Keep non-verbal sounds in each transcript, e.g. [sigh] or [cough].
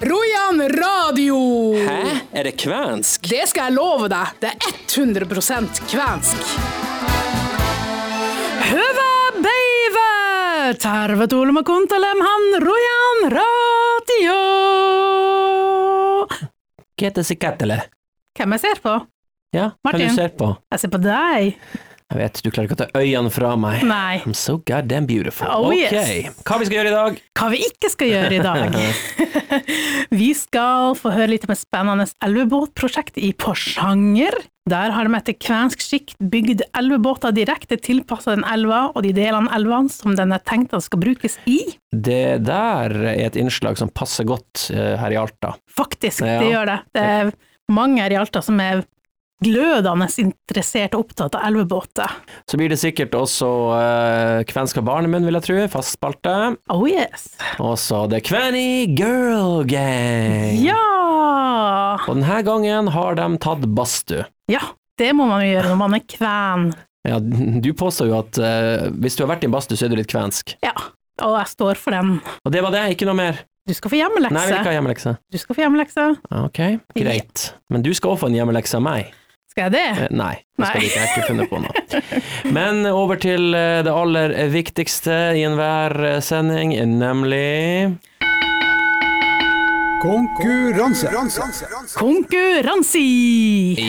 Rojan radio! Hæ? Er det kvensk? Det skal jeg love deg. Det er 100% kvensk. beive, päivä! kontalem han Rojan radio! Ketesi kättele. Hvem jeg ser på? Ja, hva Martin. du ser på? Jeg ser på deg. Jeg vet, du klarer ikke å ta øynene fra meg. Nei. I'm so goddamn beautiful. Oh, ok, yes. hva vi skal gjøre i dag? Hva vi ikke skal gjøre i dag. [laughs] [laughs] vi skal få høre litt om et spennende elvebåtprosjekt i Porsanger. Der har de etter kvensk skikk bygd elvebåter direkte tilpassa den elva og de delene av elvene som den er tenkt at skal brukes i. Det der er et innslag som passer godt eh, her i Alta. Faktisk, Ja. det gjør det. Det er mange her i Alta som er glødende interessert og opptatt av elvebåter. Så blir det sikkert også uh, kvensk fra barnemunn, vil jeg tro. Fast spalte. Oh yes. Og så The Kvenny Girl Gang. Ja! Og denne gangen har de tatt badstue. Ja, det må man jo gjøre når man er kven. Ja, du påstår jo at uh, hvis du har vært i en badstue, så er du litt kvensk. Ja, og jeg står for den. Og det var det, ikke noe mer. Du skal få Nei, jeg vil hjemmelekse. ikke ha hjemmelekse. Du skal få hjemmelekse. Ok, greit. Men du skal også få en hjemmelekse av meg. Skal jeg det? Eh, Nei, det skal Nei. ikke. Jeg har ikke funnet på noe. [laughs] Men over til eh, det aller viktigste i enhver eh, sending, nemlig Konkurranse. Konkurranse!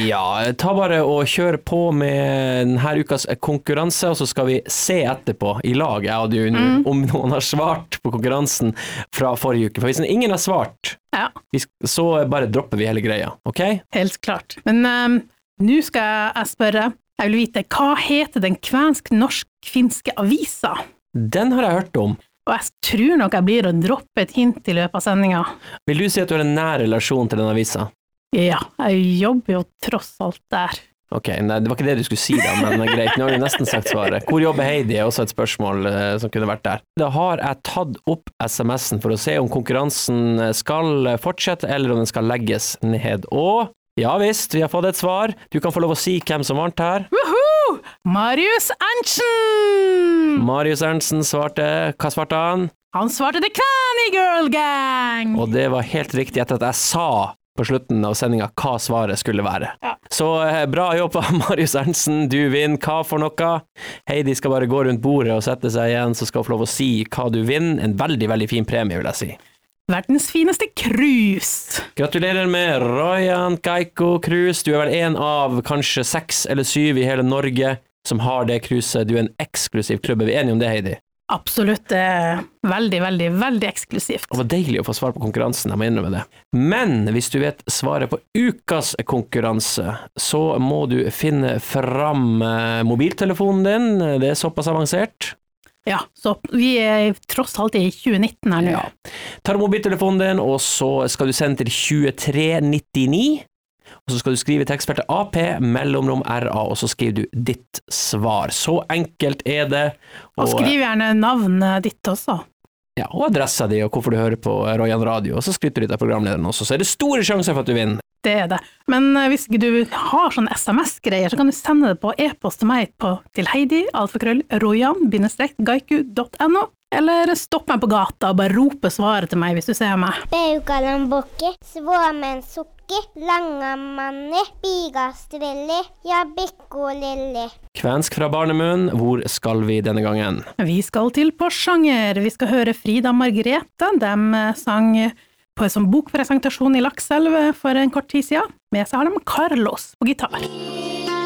Ja, ta bare og kjør på med denne ukas konkurranse, og så skal vi se etterpå i lag, jeg og du, mm. om noen har svart på konkurransen fra forrige uke. For hvis ingen har svart, Ja, så bare dropper vi hele greia, ok? helt klart. Men ehm, nå skal jeg spørre. Jeg vil vite, hva heter den kvensk-norsk-finske avisa? Den har jeg hørt om. Og jeg tror nok jeg blir å droppe et hint i løpet av sendinga. Vil du si at du har en nær relasjon til den avisa? Ja, jeg jobber jo tross alt der. Ok, nei, det var ikke det du skulle si da, men greit, nå har du nesten sagt svaret. Hvor jobber Heidi er også et spørsmål eh, som kunne vært der. Da har jeg tatt opp SMS-en for å se om konkurransen skal fortsette, eller om den skal legges ned. Og ja visst, vi har fått et svar. Du kan få lov å si hvem som vant her. Woohoo! Marius Arntzen! Marius Arntzen svarte, hva svarte han? Han svarte The Cranny Girl Gang! Og det var helt riktig etter at jeg sa på slutten av sendinga hva svaret skulle være. Ja. Så eh, bra jobba, [laughs] Marius Ernstsen. Du vinner hva for noe? Heidi skal bare gå rundt bordet og sette seg igjen, så skal hun få lov å si hva du vinner. En veldig, veldig fin premie, vil jeg si. Verdens fineste cruise. Gratulerer med Royan Geiko Cruise. Du er vel en av kanskje seks eller syv i hele Norge som har det cruiset. Du er en eksklusiv klubb. Er vi enige om det, Heidi? Absolutt. Det veldig, veldig, veldig eksklusivt. Det var deilig å få svar på konkurransen, jeg må innrømme det. Men hvis du vet svaret på ukas konkurranse, så må du finne fram eh, mobiltelefonen din. Det er såpass avansert. Ja, så vi er tross alt i 2019 her nå. Ja. Tar du mobiltelefonen din, og så skal du sende til 2399. Og så skal du skrive tekstfeltet AP, mellomrom RA, og så skriver du ditt svar. Så enkelt er det. Og skriv gjerne navnet ditt også. ja, og adressa di, og hvorfor du hører på Royan Radio, og så skryter du litt av programlederen også. Så er det store sjanser for at du vinner. Det er det. Men eh, hvis ikke du har sånne SMS-greier, så kan du sende det på e-post til meg på, til Heidi, alfakrøll, rojan-gaiku.no, eller stopp meg på gata og bare rope svaret til meg hvis du ser meg. Peukalambokki, Suomen-sukki, Langamanni, Pigastrelli ja Pikkulilli. Kvensk fra barnemunn, hvor skal vi denne gangen? Vi skal til Porsanger. Vi skal høre Frida Margrethe. De eh, sang på en sånn bokpresentasjon i Lakselv for en kort tid siden. Med seg har de Carlos på gitar.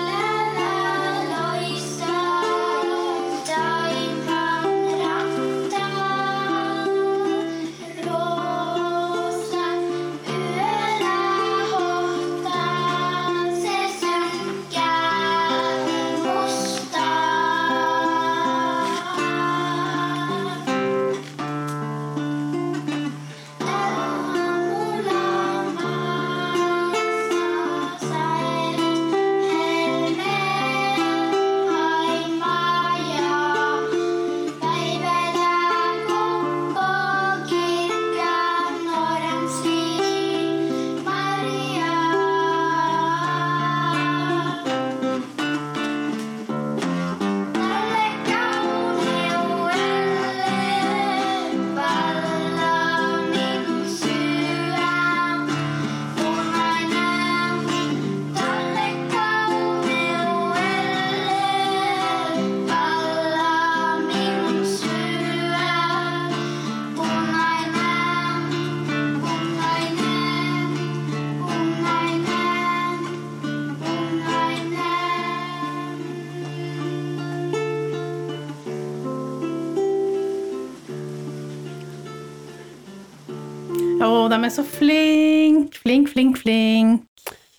De er så flink, flink, flink, flink.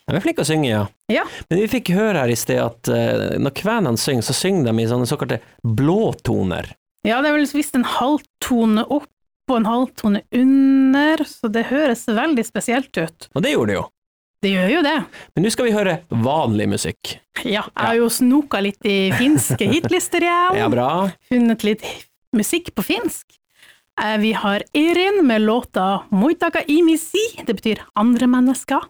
De er flinke å synge, ja. Ja. Men vi fikk høre her i sted at uh, når kvenene synger, så synger de i sånne såkalte blåtoner. Ja, det er vel visst en halvtone opp og en halvtone under, så det høres veldig spesielt ut. Og det gjorde det jo. Det gjør jo det. Men nå skal vi høre vanlig musikk. Ja, jeg har jo snoka litt i finske [laughs] hitlister, jeg. Ja, bra. Funnet litt musikk på finsk. Eh, Vi har Erin med låta Moitaka imisi, det betyr andre mennesker.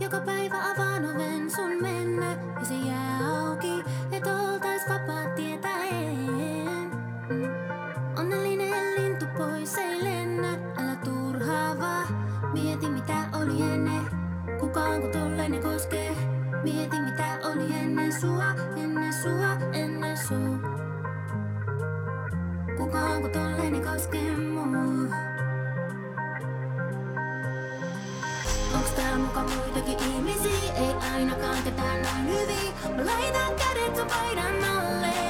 Joka päivä avaan oven sun mennä ja se jää auki, sua, ennen sua, ennen sua. Kukaan kun tollainen koskee mua. Onks tää muka muitakin ihmisiä? Ei ainakaan ketään noin hyvin. Mä laitan kädet sun paidan alle.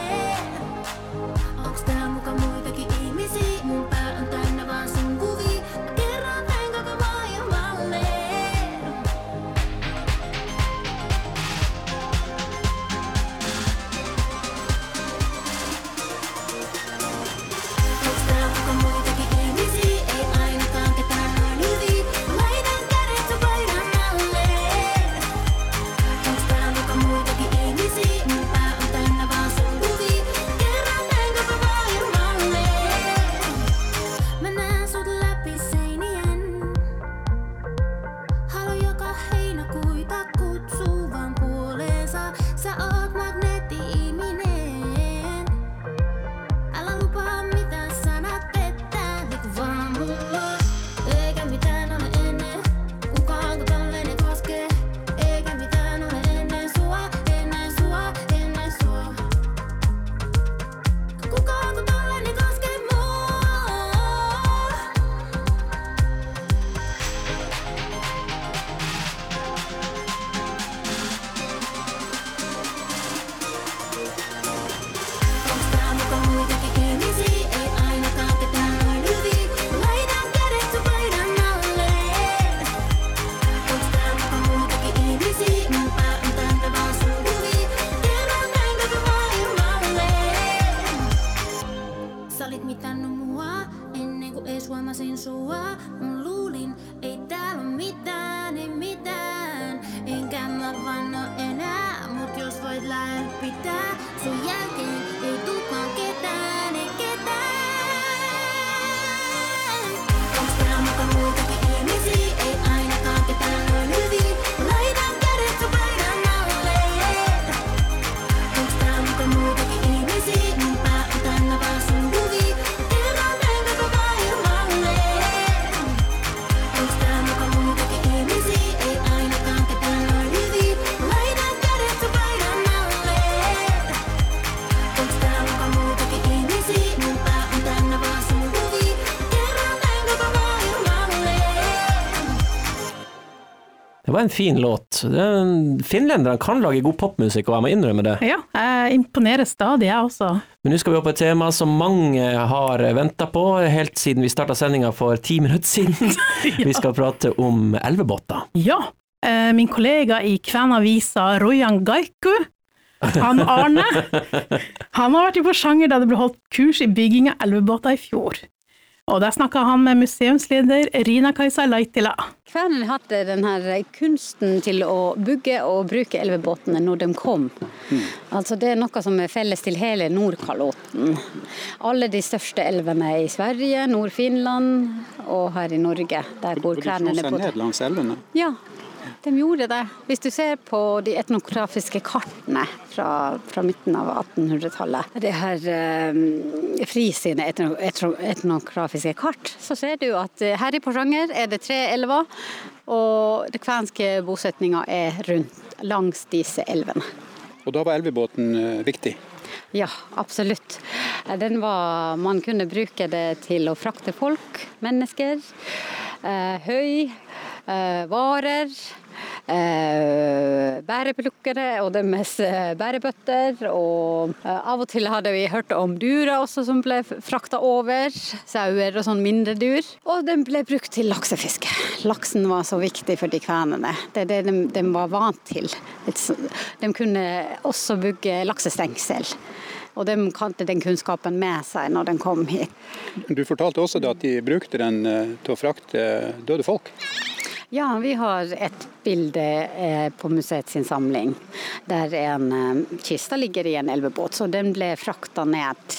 Var en fin låt. Finlenderne kan lage god popmusikk, og jeg må innrømme det. Ja, jeg imponerer stadig, jeg også. Men nå skal vi opp på et tema som mange har venta på, helt siden vi starta sendinga for ti minutter siden. [laughs] Vi skal prate om elvebåter. Ja, eh, min kollega i Kvenavisa, Rojan Gaiku, han Arne, [laughs] han har vært i Porsanger da det ble holdt kurs i bygging av elvebåter i fjor. Og der snakka han med museumsleder Rina-Kajsa Laitila. Kvenene hadde denne kunsten til å bygge og bruke elvebåtene når de kom. Altså Det er noe som er felles til hele Nordkalotten. Alle de største elvene i Sverige, Nord-Finland og her i Norge. Der bor kvenene på ned langs elvene. Ja, de gjorde det. Hvis du ser på de etnografiske kartene fra, fra midten av 1800-tallet, det her eh, Fri sine etno, etno, etnografiske kart, så ser du at eh, her i Porsanger er det tre elver, og den kvenske bosetninga er rundt langs disse elvene. Og da var elvebåten eh, viktig. Ja, absolutt. Den var, man kunne bruke det til å frakte folk, mennesker, eh, høy, varer, eh, bæreplukkere og deres eh, bærebøtter. Og eh, av og til hadde vi hørt om durer også som ble frakta over. Sauer og sånn mindre dyr. Og den ble brukt til laksefiske. Laksen var så viktig for de kvenene. Det er det de, de var vant til. De kunne også bygge laksestengsel. Og de hadde den kunnskapen med seg når de kom hit. Du fortalte også at de brukte den eh, til å frakte døde folk. Ja, vi har et bilde eh, på museet sin samling der en kiste kista ligger i en elvebåt. Så den ble frakta ned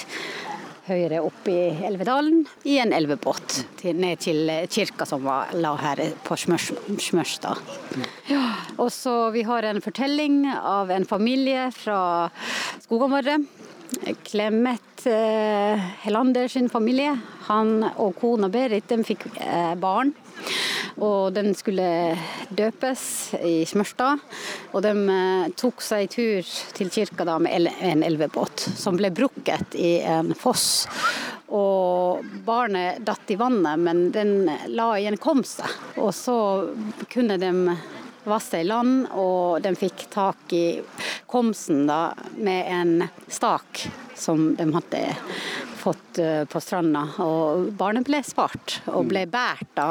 høyere opp i Elvedalen i en elvebåt ned til kirka som var, la her på Smørstad. Ja, og så vi har en fortelling av en familie fra Skogområdet. Clemet eh, Helander sin familie. Han og kona Berit de fikk eh, barn. Og den skulle døpes i Smørstad. Og de eh, tok seg tur til kirka da med en elvebåt som ble brukket i en foss. Og barnet datt i vannet, men den la igjen kom seg. Og så kunne de vasse i land, og de fikk tak i komsen da med en stak som de hadde fått eh, på stranda. Og barnet ble spart og ble båret da.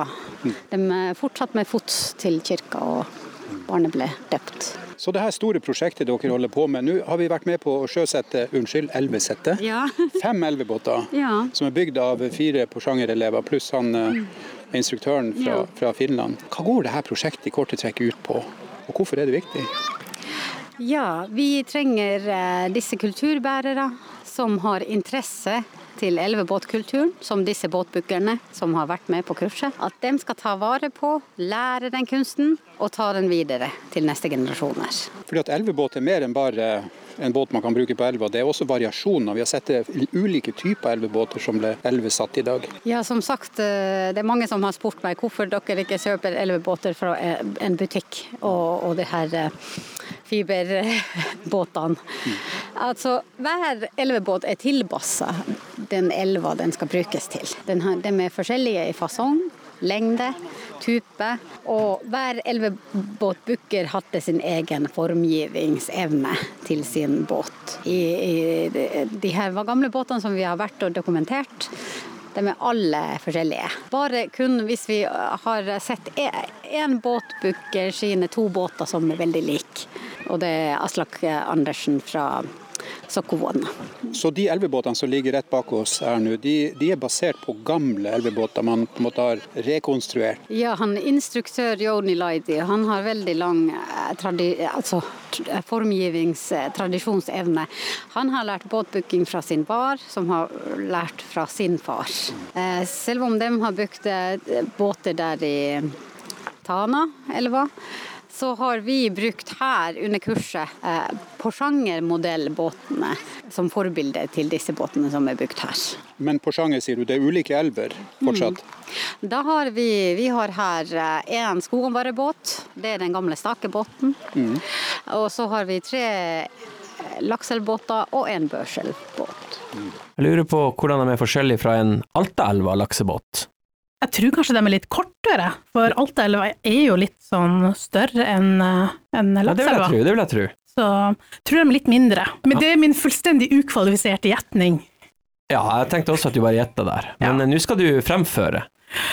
De eh, fortsatte med fots til kirka, og barnet ble døpt. Så det her store prosjektet dere holder på med, nå har vi vært med på å sjøsette, unnskyld, elvesette. Ja. [laughs] Fem elvebåter Ja. som er bygd av fire Porsanger-elever, pluss han eh, instruktøren fra, Ja. fra Finland. Hva går det her prosjektet i korte trekk ut på, og hvorfor er det viktig? Ja, vi trenger disse kulturbærere som har interesse til elvebåtkulturen, som disse båtbyggerne som har vært med på kurset. At de skal ta vare på, lære den kunsten og ta den videre til neste generasjoner. Fordi at elvebåt er mer enn bare en båt man kan bruke på elva. Det er også variasjoner. Vi har sett det ulike typer elvebåter som ble elvesatt i dag. Ja, som sagt, eh, det er mange som har spurt meg hvorfor dere ikke kjøper elvebåter fra eh, en butikk og, og de her fiberbåtene. fiberbåtene. Altså, hver elvebåt er tilpassa den elva den skal brukes til. De er forskjellige i fasong, lengde, type, og hver elvebåtbooker hadde sin egen formgivningsevne til sin båt. I, i de, de her gamle båtene som vi har vært og dokumentert, de er alle forskjellige. Bare kun hvis vi har sett én båtbooker sine to båter som er veldig like. Og det er Aslak Andersen fra Sokkovodna. Så de elvebåtene som ligger rett bak oss her nå, de, de er basert på gamle elvebåter man på en måte har rekonstruert. Ja, han instruktør Joni Laidi, han har veldig lang eh, altså, tr- formgivningstradisjonsevne. Han har lært båtbooking fra sin far, som har lært fra sin far. Eh, Selv om de har bygd eh, båter der i Tana, eller hva, så har vi brukt her under kurset eh, Porsanger-modellbåtene som forbilde til disse båtene som er brukt her. Men Porsanger sier du, det er ulike elver fortsatt. Da har vi, vi har her eh, en skogenvarebåt, det er den gamle stakebåten. Og så har vi tre lakselvbåter lakselbåter og en børselbåt. Jeg lurer på hvordan de er forskjellige fra en Altaelva laksebåt. Jeg tror kanskje de er litt kortere, for Altaelva er jo litt sånn større enn en Lakselva. Ja, det vil jeg tro, det vil jeg tro. Så tror de er litt mindre. Men det er min fullstendig ukvalifiserte gjetning. Ja, jeg tenkte også at du bare gjetta der. Men Ja. eh, nå skal du fremføre.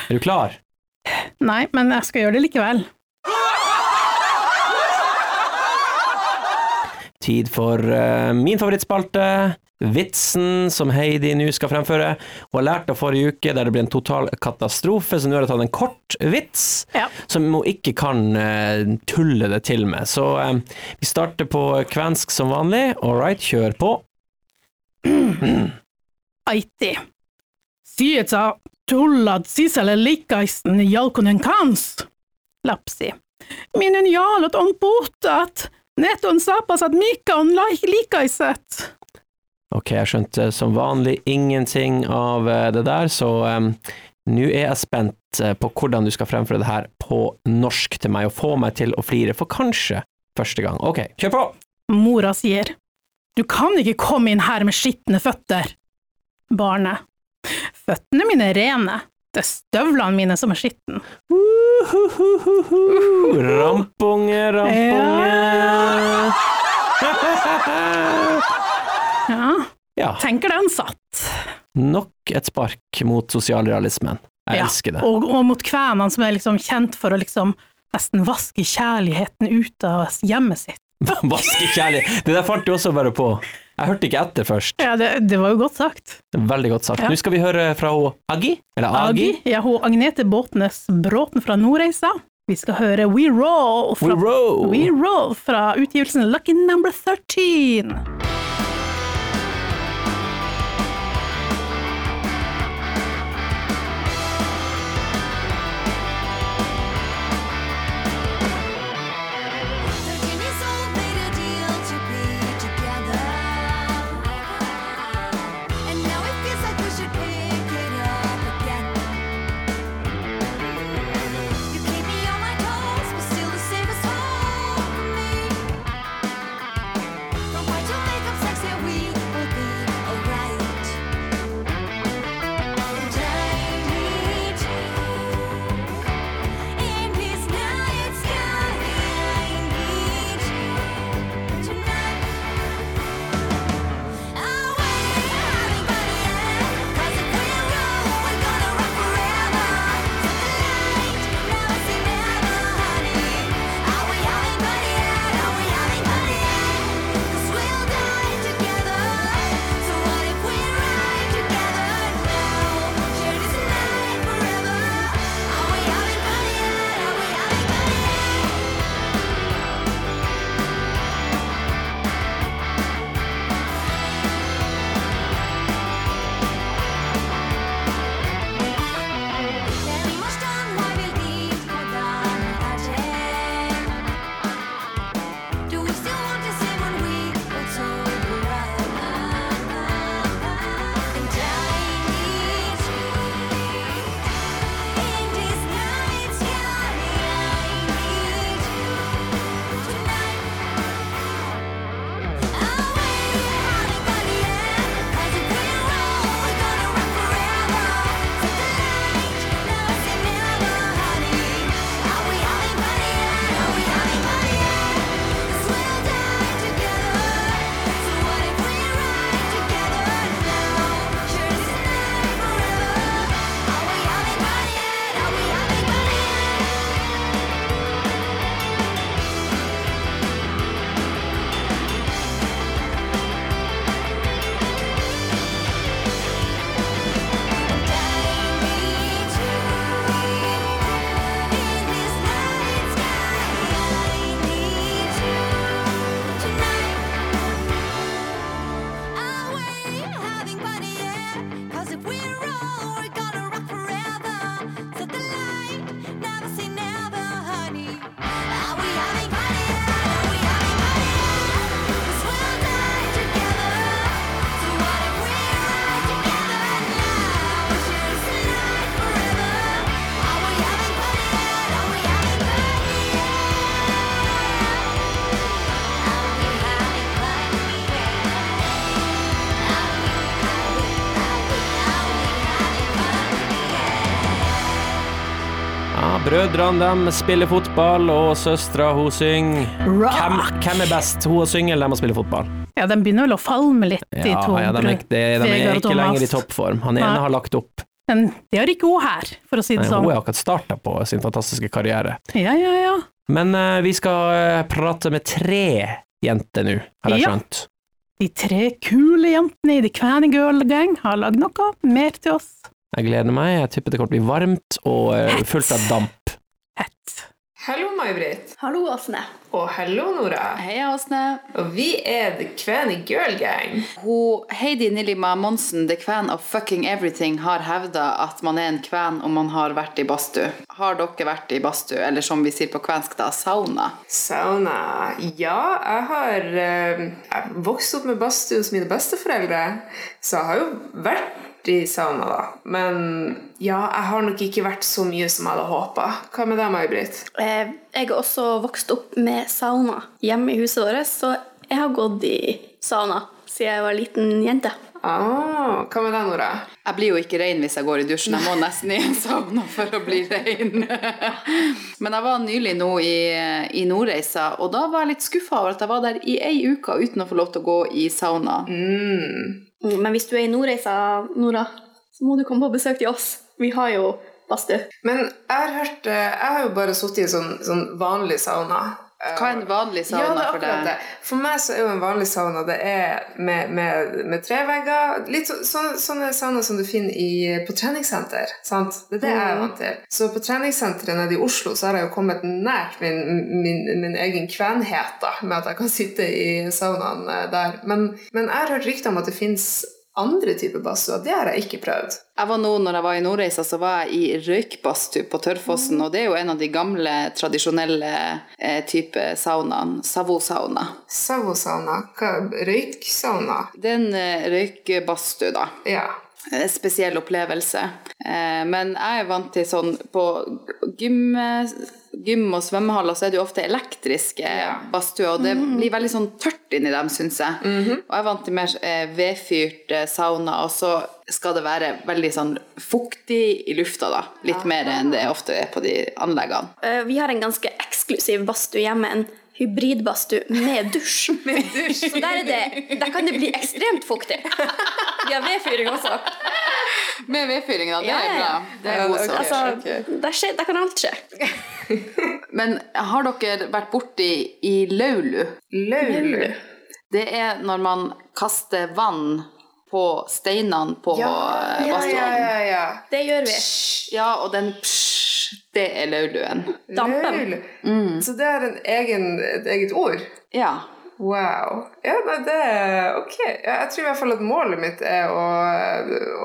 Er du klar? Nei, men jeg skal gjøre det likevel. Tid for uh, min favorittspalte, vitsen som Heidi nå skal fremføre. Hun har lært av forrige uke der det ble en total katastrofe, så nå har jeg tatt en kort vits Ja. som hun ikke kan uh, tulle det til med. Så eh, vi starter på kvensk som vanlig. All right, kjør på. [clears throat] Aiti. Sietsa tullad sisälle likaisten jalkunen kans. Lapsi. Minun jaalot on puhtaat. netton sapas at mikä on likaiset. Ok, jeg skjønte som vanlig ingenting av eh, det der, så um, nå er jeg spent eh, på hvordan du skal fremføre det her på norsk til meg, og få meg til å flire for kanskje første gang. Ok, kjør på! Mora sier, du kan ikke komme inn her med skitne føtter. Barnet, føttene mine er rene, det er støvlene mine som er skitne. Uh, rampunge, rampunge. Ja. [laughs] tenker den satt. Nok et spark mot sosialrealismen. Jeg Ja, elsker det. Og, og mot kvenene som er liksom kjent for å liksom nesten vaske kjærligheten ut av hjemmet sitt. [laughs] vaske kjærlighet Det der fant du også bare på. Jeg hørte ikke etter først. Ja, det, det var jo godt sagt. Veldig godt sagt. Ja. Nå skal vi høre fra hun Agi, eller Agi. Agi, ja, hun Agnete Båtnes Bråten fra Nordreisa. Vi skal høre We Roll fra, We roll! We Roll fra utgivelsen Lucky Number 13. brødrene dem spiller fotball, og søstera hun synger. Hvem, hvem er best, hun å synge eller dem å spille fotball? Ja, de begynner vel å falme litt, de Ja, to. ja, de, er, de, de er ikke lenger i toppform. Han ene Nei. har lagt opp. Men det har ikke hun her, for å si Nei, sånn. hun har akkurat starta på sin fantastiske karriere. Ja, ja, ja. Men uh, vi skal eh, prate med tre jenter nå, har jeg Ja. skjønt. De tre kule jentene i The Kvæne Girl Gang har lagd noe mer til oss. Jeg gleder meg. Jeg tipper det kommer til å bli varmt og eh, fullt av damp. Hett. Hallo, May-Britt. Hallo, Åsne. Og hallo, Nora. Heia, Åsne. Og vi er The Kveni Girl Gang. Hun, Heidi Nillima Monsen, the kven of fucking everything, har hevda at man er en kven om man har vært i badstue. Har dere vært i badstue, eller som vi sier på kvensk, da, sauna? Sauna. Ja, jeg har eh, vokst opp med badstue hos mine besteforeldre, så jeg har jo vært i sauna, da. Men ja, jeg har nok ikke vært så mye som jeg hadde håpa. Hva med deg, May-Britt? Eh, Jeg har også vokst opp med sauna hjemme i huset vårt, så jeg har gått i sauna siden jeg var liten jente. Ah, hva med deg, Nora? Jeg blir jo ikke rein hvis jeg går i dusjen. Jeg må nesten i en sauna for å bli rein. [laughs] Men jeg var nylig nå i, i Nordreisa, og da var jeg litt skuffa over at jeg var der i ei uke uten å få lov til å gå i sauna. Mm, Men hvis du er i Nordreisa, Nora, så må du komme på besøk til oss. Vi har jo badstue. Men jeg har hørt eh, Jeg har jo bare sittet i sånn, sånn vanlig sauna. Eh, Hva er en vanlig ja, sauna er for deg? det. For meg så er jo en vanlig sauna det er med, med, med trevegger. Litt så, sånne, sånne sauna som du finner i, på treningssenter. Sant? Det er det jeg er vant til. Så på treningssenteret nede i Oslo så har jeg jo kommet nært min, min, min egen kvenhet da, med at jeg kan sitte i saunaen eh, der. Men, men jeg har hørt rykter om at det finnes andre typer badstuer. Det har jeg ikke prøvd. Jeg var nå, når jeg var i Nordreisa, så var jeg i røykbadstue på Tørrfossen, og det er jo en av de gamle, tradisjonelle eh, type saunaene. Savo-sauna. Savosauna. Hva- Røyksauna. Det er en eh, røykbadstue, da. Ja. En spesiell opplevelse. Eh, men jeg er vant til sånn På gym, gym og svømmehaller så er det jo ofte elektriske badstuer, og det blir veldig sånn tørt inni dem, syns jeg. Og jeg er vant til mer eh, vedfyrt eh, sauna, og så skal det være veldig sånn fuktig i lufta, da. Litt mer enn det ofte er på de anleggene. Eh, Vi har en ganske eksklusiv badstue hjemme. En hybridbadstue med dusj. [laughs] Så der, er det, der kan det bli ekstremt fuktig. [laughs] Vi har vedfyring også. Med vedfyring, da. Det er bra. Det er god sak. Altså, der, skjer, der kan alt skje. [laughs] Men har dere vært borti i Laulu? Laulu. Det er når man kaster vann på steinene på Ja, ja, ja, ja, ja. Det gjør vi. Ja, og den psh, det er lauluen. Dampen. Mm. Så det er en egen, et eget ord? Ja. Wow. Ja, nei, det ok. Jeg tror i hvert fall at målet mitt er å,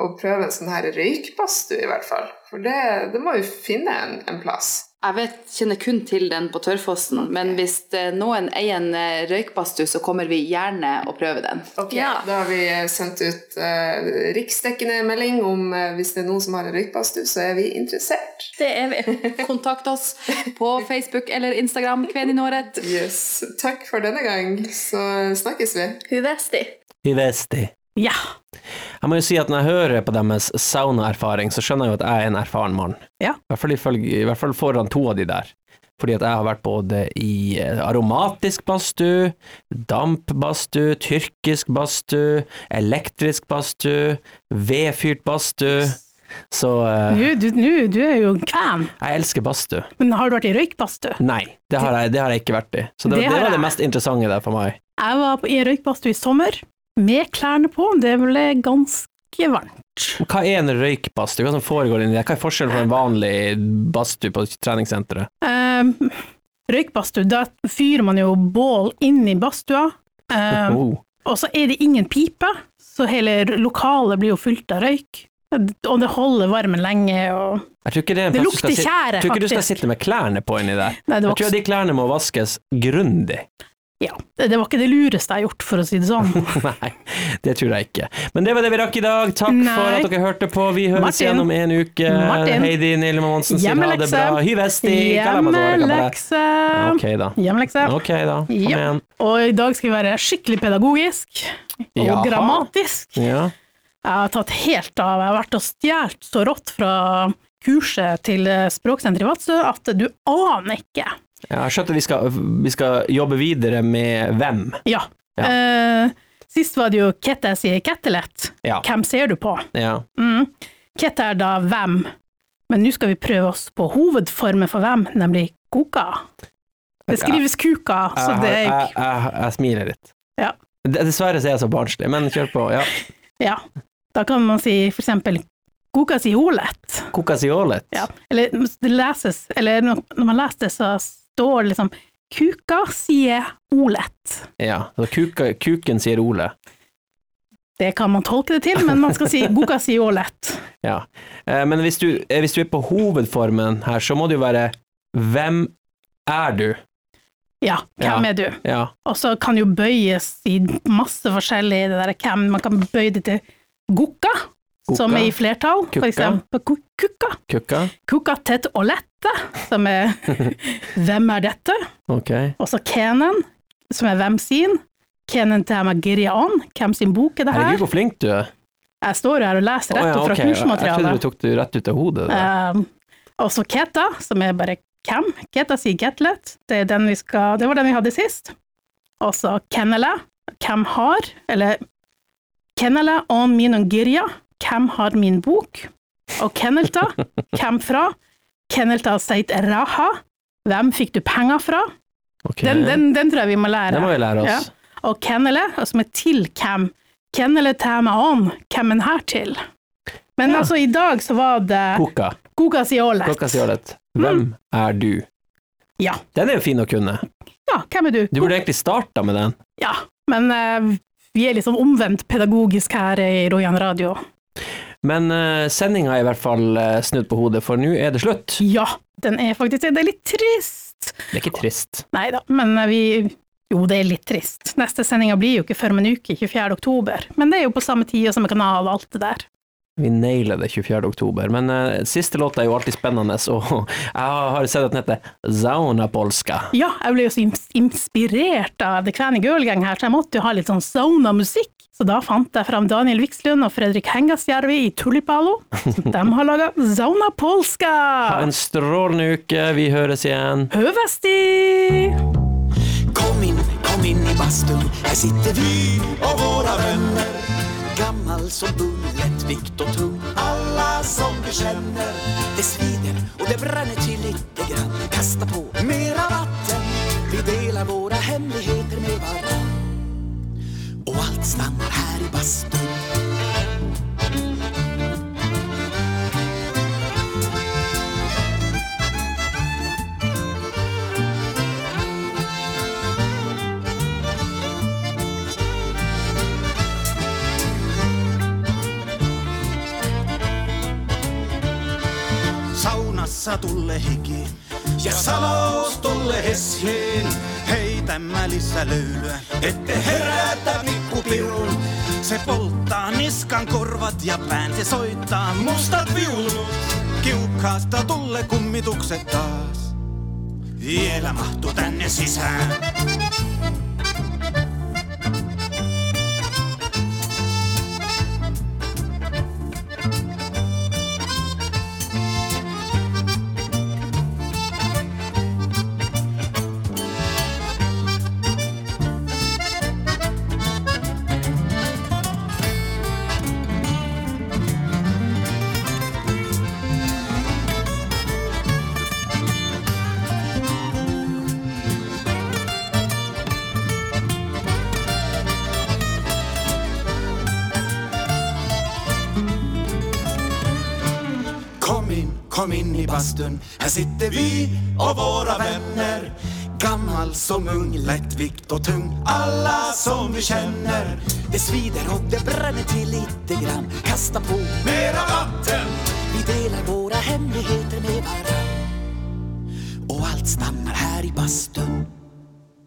å prøve en sånn her røykbadstue, i hvert fall. For det, det må jo finne en, en plass. Jeg vet, kjenner kun til den på Tørrfossen, men hvis eh, noen eier en eh, røykbadstue, så kommer vi gjerne å prøve den. Ok, Ja. Da har vi sendt ut uh, riksdekkende melding om uh, hvis det er noen som har en røykbadstue, så er vi interessert. Det er vi. [laughs] Kontakt oss på Facebook eller Instagram, Kveninåret. Yes. Takk for denne gang, så snakkes vi. Huvesti. Hivesti. Ja. Jeg må jo si at når jeg hører på deres saunaerfaring, så skjønner jeg jo at jeg er en erfaren mann. Ja. I hvert fall, i hvert fall foran to av de der. Fordi at jeg har vært både i eh, aromatisk badstue, dampbadstue, tyrkisk badstue, elektrisk badstue, vedfyrt badstue. Så uh, du, du, du er jo en kven, jeg elsker badstue. men har du vært i røykbadstue? Nei, det har, jeg, det har jeg ikke vært i. Så det, Det det, var det mest interessante der for meg. Jeg var på- i røykbadstue i sommer, med klærne på, det ble ganske varmt. Hva er en røykbadstue? Hva som foregår inni der? Hva er forskjellen på en vanlig badstue på treningssenteret? Um, røykbadstue, da fyrer man jo bål inn i badstua, um, Oh. og så er det ingen pipe, så hele lokalet blir jo fylt av røyk. Og det holder varmen lenge, og Jeg tror ikke det Det lukter tjære, Jeg tror ikke du skal sitte med klærne på inni der. Nei, Jeg tror de klærne må vaskes grundig. Ja, det det var ikke det lureste jeg har gjort, for å si det sånn. [laughs] Nei, det tror jeg ikke. Men det var det vi rakk i dag. Takk Nei. for at dere hørte på. Vi høres Martin. igjen om en uke. Martin. Heidi Nilma Monsen sier ha det bra. Hyvesti. Hjemmelekse. Ok, da. Hjemmelekse. Ok, da. Kom Ja. igjen. Og i dag skal vi være skikkelig pedagogisk og Jaha. grammatisk. Ja. Jeg har tatt helt av. Jeg har vært og stjålet så rått fra kurset til Språksenteret i Vadsø at du aner ikke. Jeg har skjønt at vi skal, vi skal jobbe videre med hvem. Ja. Ja. Uh, sist var det jo Kette sier kettelett. Ja. Hvem ser du på? Ja. Mm. Kette er da hvem, men nå skal vi prøve oss på hovedformen for hvem, nemlig koka. Det skrives kuka, så Jeg, det er jeg, jeg, jeg smiler litt. Ja. Dessverre så er jeg så barnslig, men kjør på. Ja. [laughs] Ja. Da kan man si for eksempel kokasiolet. Kokasiolet? Ja. Eller det leses, eller når man leser det, så det liksom kuka sier olet. Ja. Så kuka, kuken sier Ole. Det kan man tolke det til, men man skal si goka sier olet. [laughs] Ja. Eh, Men hvis du, eh, hvis du er på hovedformen her, så må det jo være hvem er du? Ja, hvem Ja. er du? Ja. Og så kan jo bøyes i masse forskjellig, det der hvem, man kan bøye det til gokka, som er i flertall, for eksempel kukka. Kukka? Kukka tett og lette, som er [laughs] hvem er dette? Okay. Og så kenen, som er hvem sin. Kenen til meg Girian, hvem sin bok er det her? Herregud, hvor flink du er. Jeg står her og leser rett oh, ja, okay. fra kursmaterialet. Jeg trodde du tok det rett ut av hodet. Um, og så Keta, som er bare hvem. Keta sier Getlet, det, den vi skal, det var den vi hadde sist. Og så hvem har, eller Kennele on min Girja, hvem har min bok? Og Kennelta, [laughs] hvem fra? Kennelta seit raha, hvem fikk du penger fra? Okay. Den, den, den tror jeg vi må lære. Den må vi lære oss. Og Kennele, altså med til hvem? Kennele tæma on, hvem en her til? Men Ja. altså, i dag så var det Koka. Koka Siolet. Koka sier ålet. Hvem er du? Ja. Den er jo fin å kunne. ja, hvem er du? Du burde egentlig starta med den. Ja, men uh, vi er sånn omvendt pedagogisk her i Rojan Radio. Men uh, sendinga er i hvert fall eh, snudd på hodet, for nå er det slutt. Ja, den er faktisk Det er litt trist. Det er ikke trist. Nei da, men eh, vi Jo, det er litt trist. Neste sendinga blir jo ikke før om en uke, 24. oktober. Men det er jo på samme tid og samme kanal og alt det der. Vi nailer det 24. oktober. Men uh, siste låt er jo alltid spennende, og [laughs] jeg har sett at den heter Zauna Polska. Ja, jeg ble jo så inspirert av The Kvæni Girl Gang her, så jeg måtte jo ha litt sånn sauna-musikk. Så da fant jeg fram Daniel Vikslund og Fredrik Hengasjärvi i Tulipalo. Så [laughs] de har laga Sauna Ha en strålende uke. Vi høres igjen. Høvesti! Kom inn, kom inn i bastun, her sitter vi og våre venner, Gammal som ung, lättvikt og tro. Alla som vi känner Det svider och det bränner till lite grann. Kasta på mera vatten Vi delar våra hemligheter med varann. Och allt stannar här i bastun Saunassa tulle hiki ja salous tulle heshiin. Heitä mä lisää löylyä, ette herätä pikkupirun. Se polttaa niskan korvat ja pään, se soittaa mustat viulut. Kiukkaasta tulle kummitukset taas. Vielä mahtuu tänne sisään. Kom inn i bastun. Her sitter vi og våra vänner Gammal som ung, lättvikt och tung. Alla som vi känner Det svider och det bränner till lite grann. Kasta på mera vatten Vi delar våra hemligheter med varann Och allt stannar här i bastun